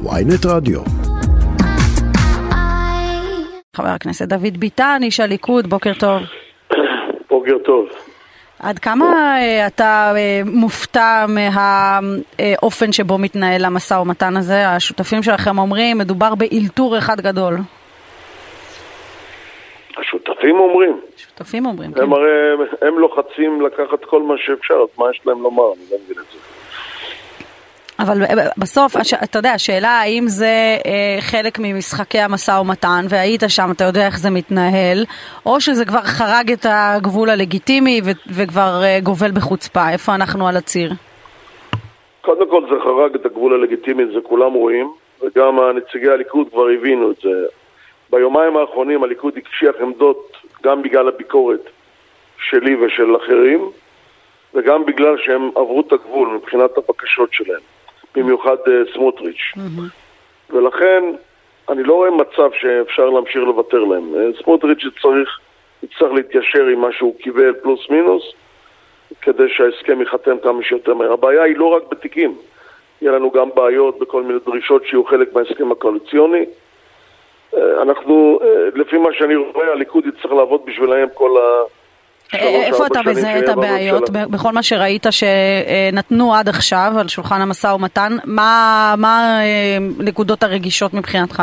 ויינט רדיו. חבר הכנסת דוד ביטן, איש הליכוד, בוקר טוב. בוקר טוב. עד כמה אה, אתה אה, מופתע מהאופן שבו מתנהל המשא ומתן הזה? השותפים שלכם אומרים, מדובר באלתור אחד גדול. השותפים אומרים. שותפים אומרים, כן. הם הרי, הם לוחצים לקחת כל מה שאפשר, אז מה יש להם לומר? אני לא מבין את זה. אבל אה, בסוף, אתה יודע, השאלה האם זה אה, חלק ממשחקי המשא ומתן, והיית שם, אתה יודע איך זה מתנהל, או שזה כבר חרג את הגבול הלגיטימי וכבר אה, גובל בחוצפה. איפה אנחנו על הציר? קודם כל זה חרג את הגבול הלגיטימי, זה כולם רואים, וגם נציגי הליכוד כבר הבינו את זה. ביומיים האחרונים הליכוד הקשיח עמדות גם בגלל הביקורת שלי ושל אחרים, וגם בגלל שהם עברו את הגבול מבחינת הבקשות שלהם, במיוחד אה, סמוטריץ'. ולכן אני לא רואה מצב שאפשר להמשיך לוותר להם. אה, סמוטריץ' צריך, יצטרך להתיישר עם מה שהוא קיבל פלוס מינוס, כדי שההסכם ייחתם כמה שיותר מהר. הבעיה היא לא רק בתיקים, יהיה לנו גם בעיות בכל מיני דרישות שיהיו חלק מההסכם הקואליציוני. אה, אנחנו, אה, לפי מה שאני רואה, הליכוד יצטרך לעבוד בשבילהם כל ה... איפה אתה מזהה את הבעיות, בכל מה שראית שנתנו עד עכשיו על שולחן המשא ומתן? מה מה, אה, נקודות הרגישות מבחינתך?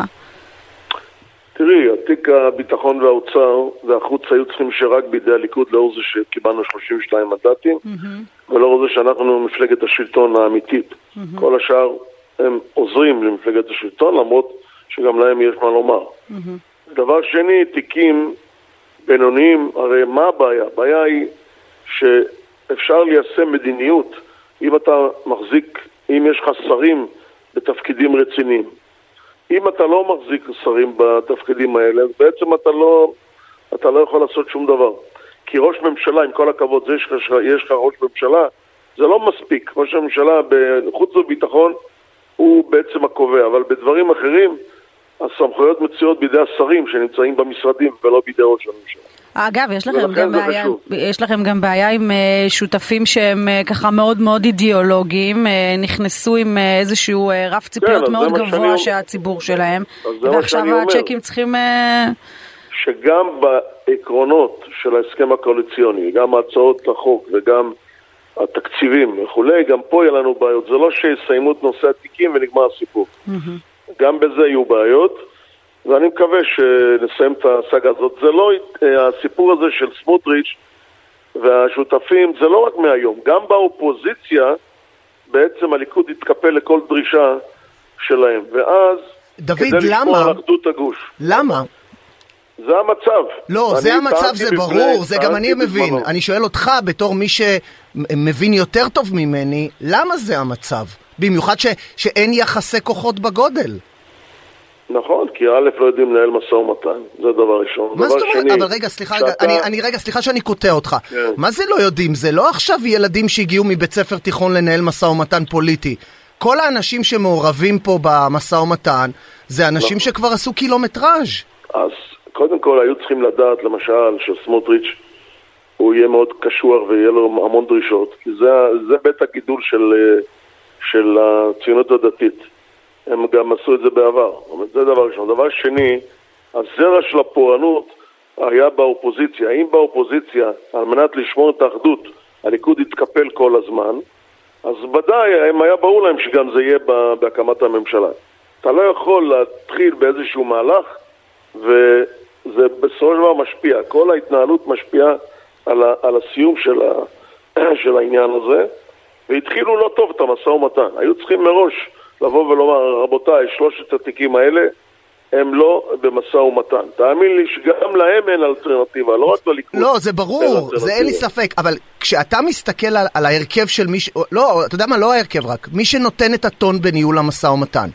תראי, התיק הביטחון והאוצר והחוץ היו צריכים שרק בידי הליכוד לאור זה שקיבלנו 32 מנדטים ולאור זה שאנחנו מפלגת השלטון האמיתית. כל השאר הם עוזרים למפלגת השלטון למרות שגם להם יש מה לומר. דבר שני, תיקים בינוניים, הרי מה הבעיה? הבעיה היא שאפשר ליישם מדיניות אם אתה מחזיק, אם יש לך שרים בתפקידים רציניים. אם אתה לא מחזיק שרים בתפקידים האלה, אז בעצם אתה לא, אתה לא יכול לעשות שום דבר. כי ראש ממשלה, עם כל הכבוד, זה שיש לך, ראש ממשלה, זה לא מספיק. ראש הממשלה בחוץ וביטחון הוא בעצם הקובע, אבל בדברים אחרים הסמכויות מצויות בידי השרים שנמצאים במשרדים ולא בידי ראש הממשלה. אגב, יש לכם, גם בעיה. יש לכם גם בעיה עם אה, שותפים שהם אה, ככה מאוד מאוד אידיאולוגיים, אה, נכנסו עם איזשהו רף ציפיות אז זה מאוד שאני גבוה אומר. שהציבור שלהם, ועכשיו שאני. הצ'קים צריכים... שגם בעקרונות של ההסכם הקואליציוני, גם הצעות החוק וגם התקציבים וכולי, גם פה יהיה לנו בעיות. זה לא שיסיימו את נושא התיקים ונגמר הסיפור. גם בזה יהיו בעיות, ואני מקווה שנסיים את הסאגה הזאת. זה לא, אה, הסיפור הזה של סמוטריץ' והשותפים, זה לא רק מהיום. גם באופוזיציה, בעצם הליכוד יתקפל לכל דרישה שלהם. ואז, דוד, כדי לשמור למה? על אחדות הגוש. למה? זה המצב. לא, זה המצב, זה בפני- ברור, זה גם אני מבין. בזמנו. אני שואל אותך, בתור מי שמבין יותר טוב ממני, למה זה המצב? במיוחד ש, שאין יחסי כוחות בגודל. נכון, כי א' לא יודעים לנהל משא ומתן, זה דבר ראשון. מה זאת אומרת? אבל רגע, סליחה, רגע, שאתה- אני, אני רגע, סליחה שאני קוטע אותך. כן. מה זה לא יודעים? זה לא עכשיו ילדים שהגיעו מבית ספר תיכון לנהל משא ומתן פוליטי. כל האנשים שמעורבים פה במשא ומתן, זה אנשים נכון. שכבר עשו קילומטראז'. אז קודם כל היו צריכים לדעת, למשל, שסמוטריץ' הוא יהיה מאוד קשוח ויהיה לו המון דרישות, כי זה, זה בית הגידול של, אה, של הציונות הדתית. הם גם עשו את זה בעבר. זה דבר ראשון. דבר שני, הזרע של הפורענות היה באופוזיציה. אם באופוזיציה, על מנת לשמור את האחדות, הליכוד יתקפל כל הזמן, אז ודאי, הם היה ברור להם שגם זה יהיה בהקמת הממשלה. אתה לא יכול להתחיל באיזשהו מהלך, וזה בסופו של דבר משפיע. כל ההתנהלות משפיעה על, ה- על הסיום של, ה- של העניין הזה, והתחילו לא טוב את המשא ומתן. היו צריכים מראש לבוא ולומר, רבותיי, שלושת התיקים האלה הם לא במשא ומתן. תאמין לי שגם להם אין אלטרנטיבה, לא רק לליכוד. לא, זה ברור, זה אין לי. ספק, אבל כשאתה מסתכל על, על ההרכב של מי ש... לא, אתה יודע מה, לא ההרכב רק, מי שנותן את הטון בניהול המשא ומתן.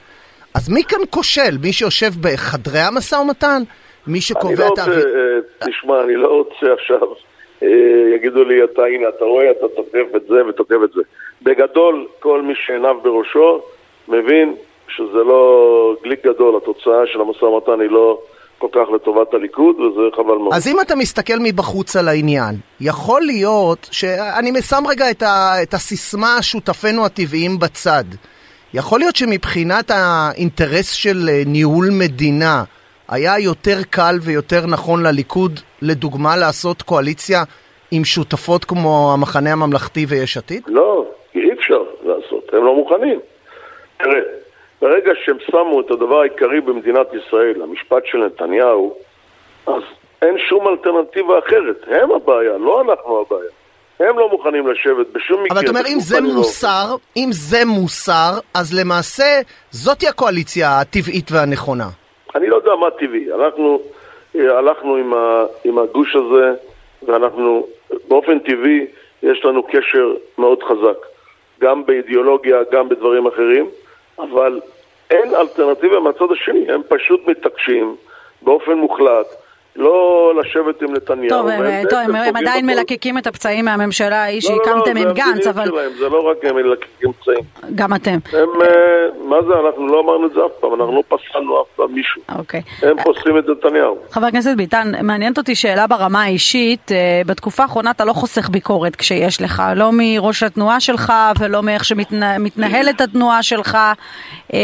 אז מי כאן כושל? מי שיושב בחדרי המשא ומתן? מי אני שקובע לא את רוצה, האוויר? אה, תשמע, אני לא רוצה עכשיו, יגידו לי, אתה, הנה, אתה רואה, אתה תוקף את זה ותוקף את זה. בגדול, כל מי שעיניו בראשו מבין שזה לא גליק גדול, התוצאה של המשא ומתן היא לא כל כך לטובת הליכוד, וזה חבל מאוד. אז אם אתה מסתכל מבחוץ על העניין, יכול להיות, שאני שם רגע את, ה, את הסיסמה שותפינו הטבעיים בצד, יכול להיות שמבחינת האינטרס של אה, ניהול מדינה, היה יותר קל ויותר נכון לליכוד, לדוגמה, לעשות קואליציה עם שותפות כמו המחנה הממלכתי ויש עתיד? לא, אי אפשר לעשות, הם לא מוכנים. תראה, ברגע שהם שמו את הדבר העיקרי במדינת ישראל, המשפט של נתניהו, אז אין שום אלטרנטיבה אחרת. הם הבעיה, לא אנחנו הבעיה. הם לא מוכנים לשבת בשום מקרה. אבל אתה אומר, אם זה לא- מוסר, אם זה מוסר, אז למעשה זאתי הקואליציה הטבעית והנכונה. אני לא יודע מה טבעי. אנחנו אה, הלכנו עם, ה, עם הגוש הזה, ואנחנו, באופן טבעי, יש לנו קשר מאוד חזק. גם באידיאולוגיה, גם בדברים אחרים, אבל אין אלטרנטיבה מהצד השני. הם פשוט מתעקשים באופן מוחלט. לא לשבת עם נתניהו. טוב, הם, טוב, הם, הם עדיין בכל. מלקקים את הפצעים מהממשלה ההיא לא, לא, לא, שהקמתם זה עם גנץ, אבל שלהם, זה לא רק הם מלקקים פצעים. גם אתם. הם, אה, מה זה, אנחנו לא אמרנו את זה אף פעם, אנחנו לא פסלנו אף פעם מישהו. אוקיי. הם פוסלים את נתניהו. חבר הכנסת ביטן, מעניינת אותי שאלה ברמה האישית. אה, בתקופה האחרונה אתה לא חוסך ביקורת כשיש לך, לא מראש התנועה שלך ולא מאיך שמתנהלת התנועה שלך. אה,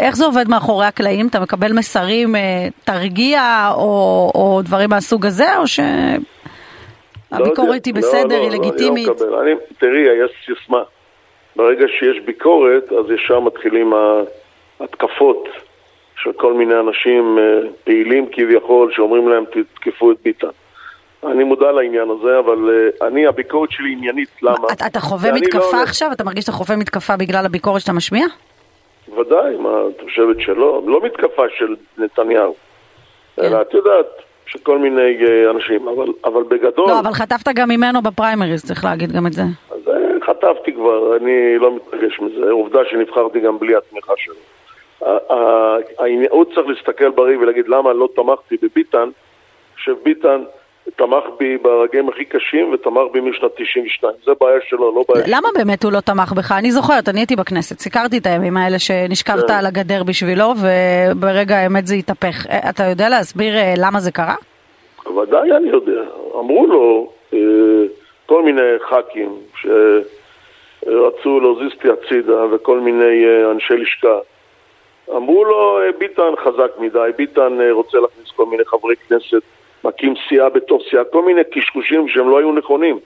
איך זה עובד מאחורי הקלעים? אתה מקבל מסרים, תרגיע או, או דברים מהסוג הזה, או לא שהביקורת היא יודע. בסדר, לא, היא לא, לגיטימית? אני לא מקבל. אני, תראי, יש סיסמה. ברגע שיש ביקורת, אז ישר מתחילים ההתקפות של כל מיני אנשים אה, פעילים כביכול, שאומרים להם תתקפו את ביטן. אני מודע לעניין הזה, אבל אה, אני, הביקורת שלי עניינית, למה? אתה, אתה חווה לא מתקפה הולך- עכשיו? אתה מרגיש שאתה חווה מתקפה בגלל הביקורת שאתה משמיע? ודאי, מה, את חושבת שלא? לא מתקפה של נתניהו, אלא את יודעת, של כל מיני אה, אנשים, אבל, אבל בגדול... לא, אבל חטפת גם ממנו בפריימריז, צריך להגיד גם את זה. אז אה, חטפתי כבר, אני לא מתרגש מזה. עובדה שנבחרתי גם בלי התמיכה שלו. הוא צריך להסתכל בראי ולהגיד למה לא תמכתי בביטן, שביטן תמך בי ברגעים הכי קשים ותמך בי משנת 92. זה בעיה שלו, לא בעיה למה באמת הוא לא תמך בך? אני זוכרת, אני הייתי בכנסת, סיקרתי את הימים האלה שנשכבת כן. על הגדר בשבילו, וברגע האמת זה התהפך. אה, אתה יודע להסביר אה, למה זה קרה? ודאי אני יודע. אמרו לו אה, כל מיני ח"כים שרצו להזיז אותי הצידה וכל מיני אנשי לשכה. אמרו לו, ביטן חזק מדי, ביטן רוצה להכניס כל מיני חברי כנסת, מקים סיעה בתוך סיעה, כל מיני קשקושים שהם לא היו נכונים.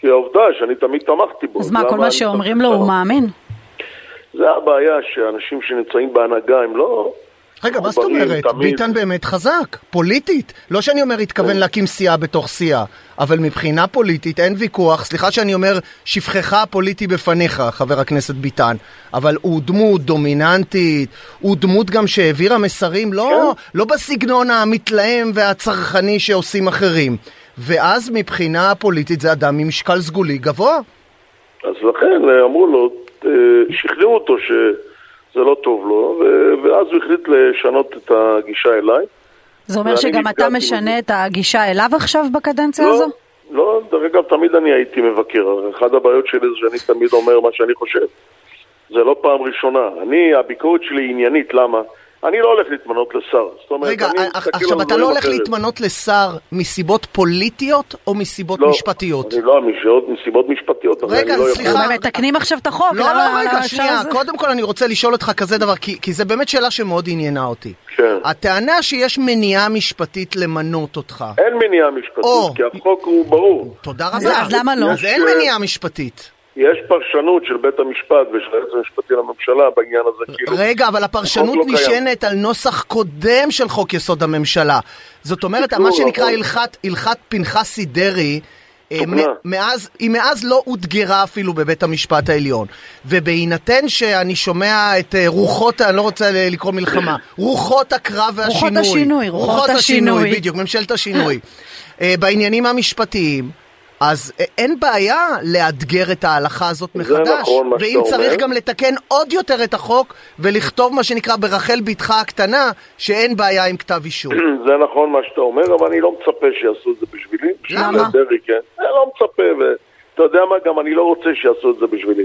כי העובדה שאני תמיד תמכתי בו. אז מה, כל מה שאומרים לו הוא? מאמין? זה הבעיה שאנשים שנמצאים בהנהגה הם לא... רגע, מה זאת אומרת? תמיד. ביטן באמת חזק, פוליטית. לא שאני אומר התכוון להקים סיעה בתוך סיעה, אבל מבחינה פוליטית אין ויכוח, סליחה שאני אומר שפחך הפוליטי בפניך, חבר הכנסת ביטן, אבל הוא דמות דומיננטית, הוא דמות גם שהעבירה מסרים לא, לא בסגנון המתלהם והצרכני שעושים אחרים. ואז מבחינה פוליטית זה אדם עם משקל סגולי גבוה. אז לכן אמרו לו, שכנעו אותו שזה לא טוב לו, ו- ואז הוא החליט לשנות את הגישה אליי. זה אומר שגם אתה משנה. את הגישה אליו עכשיו בקדנציה לא, הזו? לא, דרך אגב, תמיד אני הייתי מבקר. אחת הבעיות שלי זה שאני תמיד אומר מה שאני חושב. זה לא פעם ראשונה. אני, הביקורת שלי עניינית, למה? אני לא הולך להתמנות לשר. זאת אומרת, רגע, אני ע- מסתכל עכשיו על אתה לא הולך אחרת. להתמנות לשר מסיבות פוליטיות או מסיבות לא, משפטיות? אני לא, מסיבות, מסיבות משפטיות. רגע, אני לא יכול- סליחה. הם מתקנים עכשיו את החוק, לא, לא, רגע, שנייה. זה? קודם כל אני רוצה לשאול אותך כזה דבר, כי, כי זה באמת שאלה שמאוד עניינה אותי. כן. הטענה שיש מניעה משפטית למנות אותך. אין מניעה משפטית, או. כי החוק הוא ברור. תודה רבה. אז למה לא? אז אין יש, מניעה משפטית. יש פרשנות של בית המשפט ושל היועץ המשפטי לממשלה בעניין הזה, כאילו... רגע, אבל הפרשנות לא קיים. נשענת על נוסח קודם של חוק יסוד הממשלה. זאת אומרת, מה שנקרא נכון. הלכת, הלכת פנחסי דרעי, אה, מאז, היא מאז לא אותגרה אפילו בבית המשפט העליון. ובהינתן שאני שומע את אה, רוחות, אני לא רוצה לקרוא מלחמה, רוחות הקרב והשינוי. רוחות השינוי, רוחות השינוי. בדיוק, ממשלת השינוי. אה, בעניינים המשפטיים. אז אה, אין בעיה לאתגר את ההלכה הזאת זה מחדש. נכון מה ואם צריך אומר. גם לתקן עוד יותר את החוק ולכתוב מה שנקרא ברחל בתך הקטנה, שאין בעיה עם כתב אישום. זה נכון מה שאתה אומר, אבל אני לא מצפה שיעשו את זה בשבילי. למה? דרעי, כן. אני לא מצפה, ואתה יודע מה, גם אני לא רוצה שיעשו את זה בשבילי.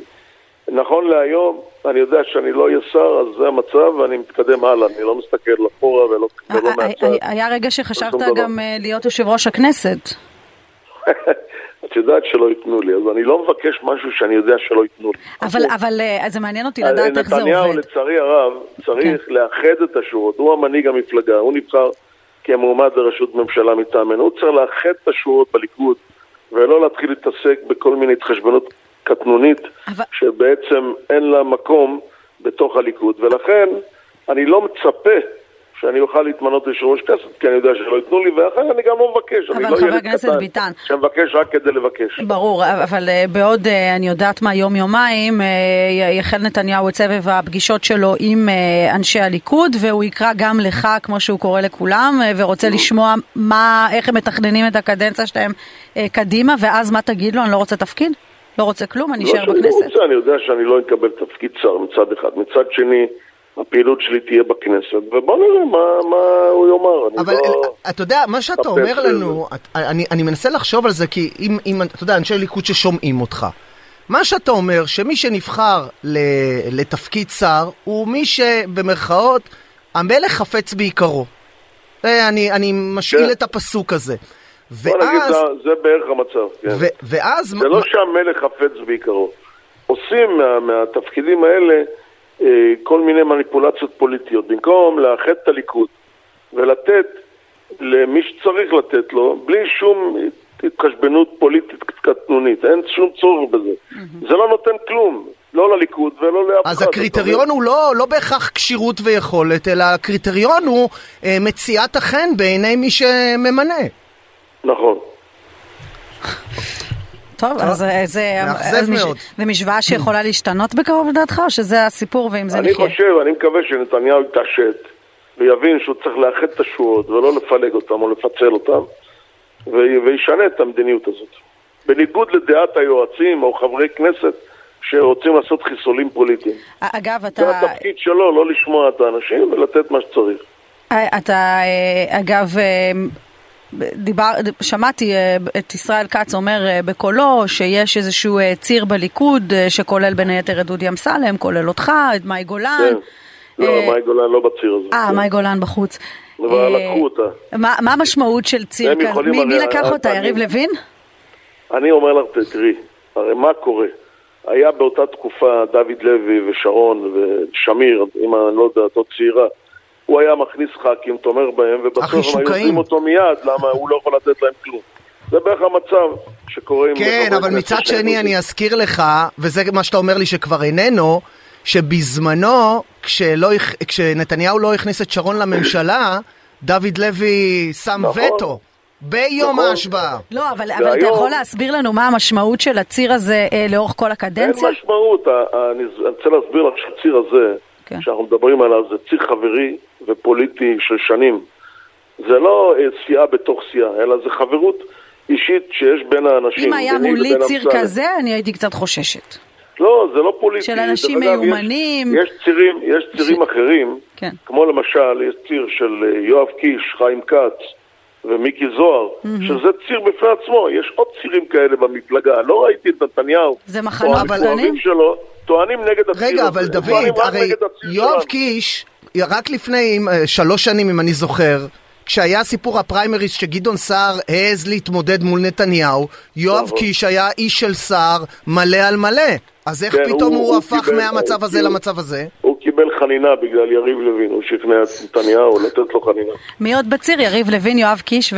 נכון להיום, אני יודע שאני לא אהיה שר, אז זה המצב, ואני מתקדם הלאה. אני לא מסתכל אחורה ולא, ולא אה, מהצד. אה, היה רגע שחשבת. גם אה, להיות יושב ראש הכנסת. את יודעת שלא ייתנו לי, אז אני לא מבקש משהו שאני יודע שלא ייתנו לי. אבל, אבל אה, זה מעניין אותי לדעת איך זה עובד. נתניהו, לצערי הרב, צריך כן. לאחד את השורות. הוא המנהיג המפלגה, הוא נבחר כמועמד לראשות ממשלה מטעמנו. הוא צריך לאחד את השורות בליכוד, ולא להתחיל להתעסק בכל מיני התחשבנות קטנונית, אבל... שבעצם אין לה מקום בתוך הליכוד. ולכן, אני לא מצפה שאני אוכל להתמנות ליושב ראש כנסת, כי אני יודע שלא ייתנו לי, ואחר אני גם לא מבקש. אבל לא חבר הכנסת ביטן... שמבקש רק כדי לבקש. ברור, אבל אה, בעוד אה, אני יודעת מה יום-יומיים, אה, יחל נתניהו את סבב הפגישות שלו עם אנשי הליכוד, והוא יקרא גם לך, כמו שהוא קורא לכולם, ורוצה לשמוע מה, איך הם מתכננים את הקדנציה שלהם קדימה, ואז מה תגיד לו? אני לא רוצה תפקיד? לא רוצה כלום? אני אשאר בכנסת? לא שאני לא רוצה, אני יודע שאני לא אקבל תפקיד שר מצד אחד. מצד שני... הפעילות שלי תהיה בכנסת, ובוא נראה מה, מה הוא יאמר. אבל לא... אתה יודע, מה שאתה אומר לנו, את, אני, אני מנסה לחשוב על זה, כי אם, אם, אתה יודע, אנשי ליכוד ששומעים אותך, מה שאתה אומר, שמי שנבחר לתפקיד שר, הוא מי שבמרכאות, המלך חפץ בעיקרו. אני, אני משאיל כן. את הפסוק הזה. ואז... בוא נגיד, זה, זה בערך המצב, כן. ו, ואז... זה לא שהמלך חפץ בעיקרו. עושים מה, מהתפקידים האלה... אה, כל מיני מניפולציות פוליטיות. במקום לאחד את הליכוד ולתת למי שצריך לתת לו, בלי שום התחשבנות פוליטית קטנונית, אין שום צורך בזה. Mm-hmm. זה לא נותן כלום, לא לליכוד ולא לאף אחד. אז הקריטריון הוא לא, לא בהכרח כשירות ויכולת, אלא הקריטריון הוא אה, מציאת החן בעיני מי שממנה. נכון. טוב, אז זה... מאכזב מאוד. זה משוואה שיכולה להשתנות בקרוב לדעתך, או שזה הסיפור ועם זה נחיה? אני חושב, אני מקווה שנתניהו יתעשת ויבין שהוא צריך לאחד את השורות ולא לפלג אותם או לפצל אותם, וישנה את המדיניות הזאת. בניגוד לדעת היועצים או חברי כנסת שרוצים לעשות חיסולים פוליטיים. אגב, אתה... זה התפקיד שלו, לא לשמוע את האנשים ולתת מה שצריך. אתה, אה, אגב, אה, דיבר, שמעתי אה, את ישראל כץ אומר אה, בקולו שיש איזשהו אה, ציר בליכוד שכולל בין היתר את דודי אמסלם, כולל אותך, את מאי גולן. כן. לא, מאי גולן לא בציר הזה. אה, מאי גולן בחוץ. אבל לקחו אותה. מה המשמעות של ציר כזה? מי לקח אותה, יריב לוין? אני אומר לך, תראי, הרי מה קורה? היה באותה תקופה דוד לוי ושרון ושמיר, אם אני לא יודע, אותו צעירה. הוא היה מכניס ח"כים, תומך בהם, ובסוף הם היו עושים אותו מיד, למה הוא לא יכול לתת להם כלום. זה בערך המצב שקורה עם... כן, אבל מצד שני אני אזכיר לך, וזה מה שאתה אומר לי שכבר איננו, שבזמנו, כשלא, כשנתניהו לא הכניס את שרון לממשלה, דוד לוי שם נכון. וטו. ביום נכון. ההשבעה. לא, אבל, אבל אתה יכול להסביר לנו מה המשמעות של הציר הזה אה, לאורך כל הקדנציה? אין משמעות. אני רוצה להסביר לך שהציר הזה, כן. שאנחנו מדברים עליו, זה ציר חברי ופוליטי של שנים. זה לא אה, סיעה בתוך סיעה, אלא זה חברות אישית שיש בין האנשים. אם היה מולי ציר המסע. כזה, אני הייתי קצת חוששת. לא, זה לא פוליטי. של אנשים מיומנים. יש, יש צירים, יש צירים ש... אחרים, כן. כמו למשל, יש ציר של אה, יואב קיש, חיים כץ ומיקי זוהר, mm-hmm. שזה ציר בפני עצמו. יש עוד צירים כאלה במפלגה. לא ראיתי את נתניהו, זה מחנות קטנים? שלו, טוענים נגד הציר רגע, אבל דוד, הרי יואב קיש... רק לפני אה, שלוש שנים, אם אני זוכר, כשהיה סיפור הפריימריז שגדעון סער העז להתמודד מול נתניהו, יואב נכון. קיש היה איש של סער מלא על מלא. אז איך כן, פתאום הוא, הוא הפך קיבל, מהמצב הזה הוא, למצב הזה? קיבל חנינה בגלל יריב לוין, הוא שכנע את נתניהו לתת לו חנינה. מי עוד בציר? יריב לוין, יואב קיש ו?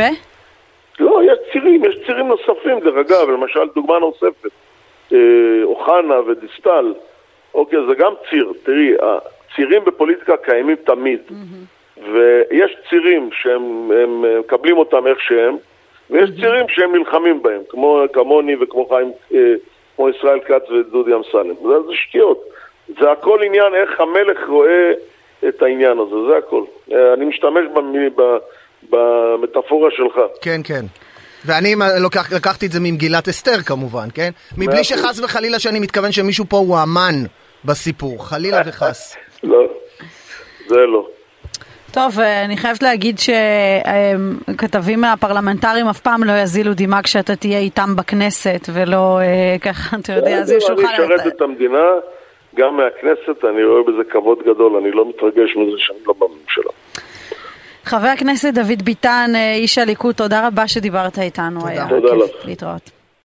לא, יש צירים, יש צירים נוספים, דרך אגב, למשל דוגמה נוספת, אה, אוחנה ודיסטל, אוקיי, זה גם ציר, תראי, צירים בפוליטיקה קיימים תמיד, mm-hmm. ויש צירים שהם מקבלים אותם איך שהם, ויש mm-hmm. צירים שהם נלחמים בהם, כמו כמוני וכמו חיים, אה, כמו ישראל כץ ודודי אמסלם. זה, זה שטויות. זה הכל עניין איך המלך רואה את העניין הזה, זה הכל. אה, אני משתמש במטאפורה שלך. כן, כן. ואני לוקח, לקחתי את זה ממגילת אסתר כמובן, כן? מבלי שחס וחלילה שאני מתכוון שמישהו פה הוא אמן בסיפור, חלילה וחס. לא, זה לא. טוב, אה, אני חייבת להגיד שכתבים הפרלמנטריים אף פעם לא יזילו דמעה כשאתה תהיה איתם בכנסת, ולא אה, ככה, אתה יודע, זה שולחן... אני אשרת את המדינה, גם מהכנסת, אני רואה בזה כבוד גדול, אני לא מתרגש מזה שאני לא בממשלה. חבר הכנסת דוד ביטן, אה, איש הליכוד, תודה רבה שדיברת איתנו. תודה. תודה לך. להתראות.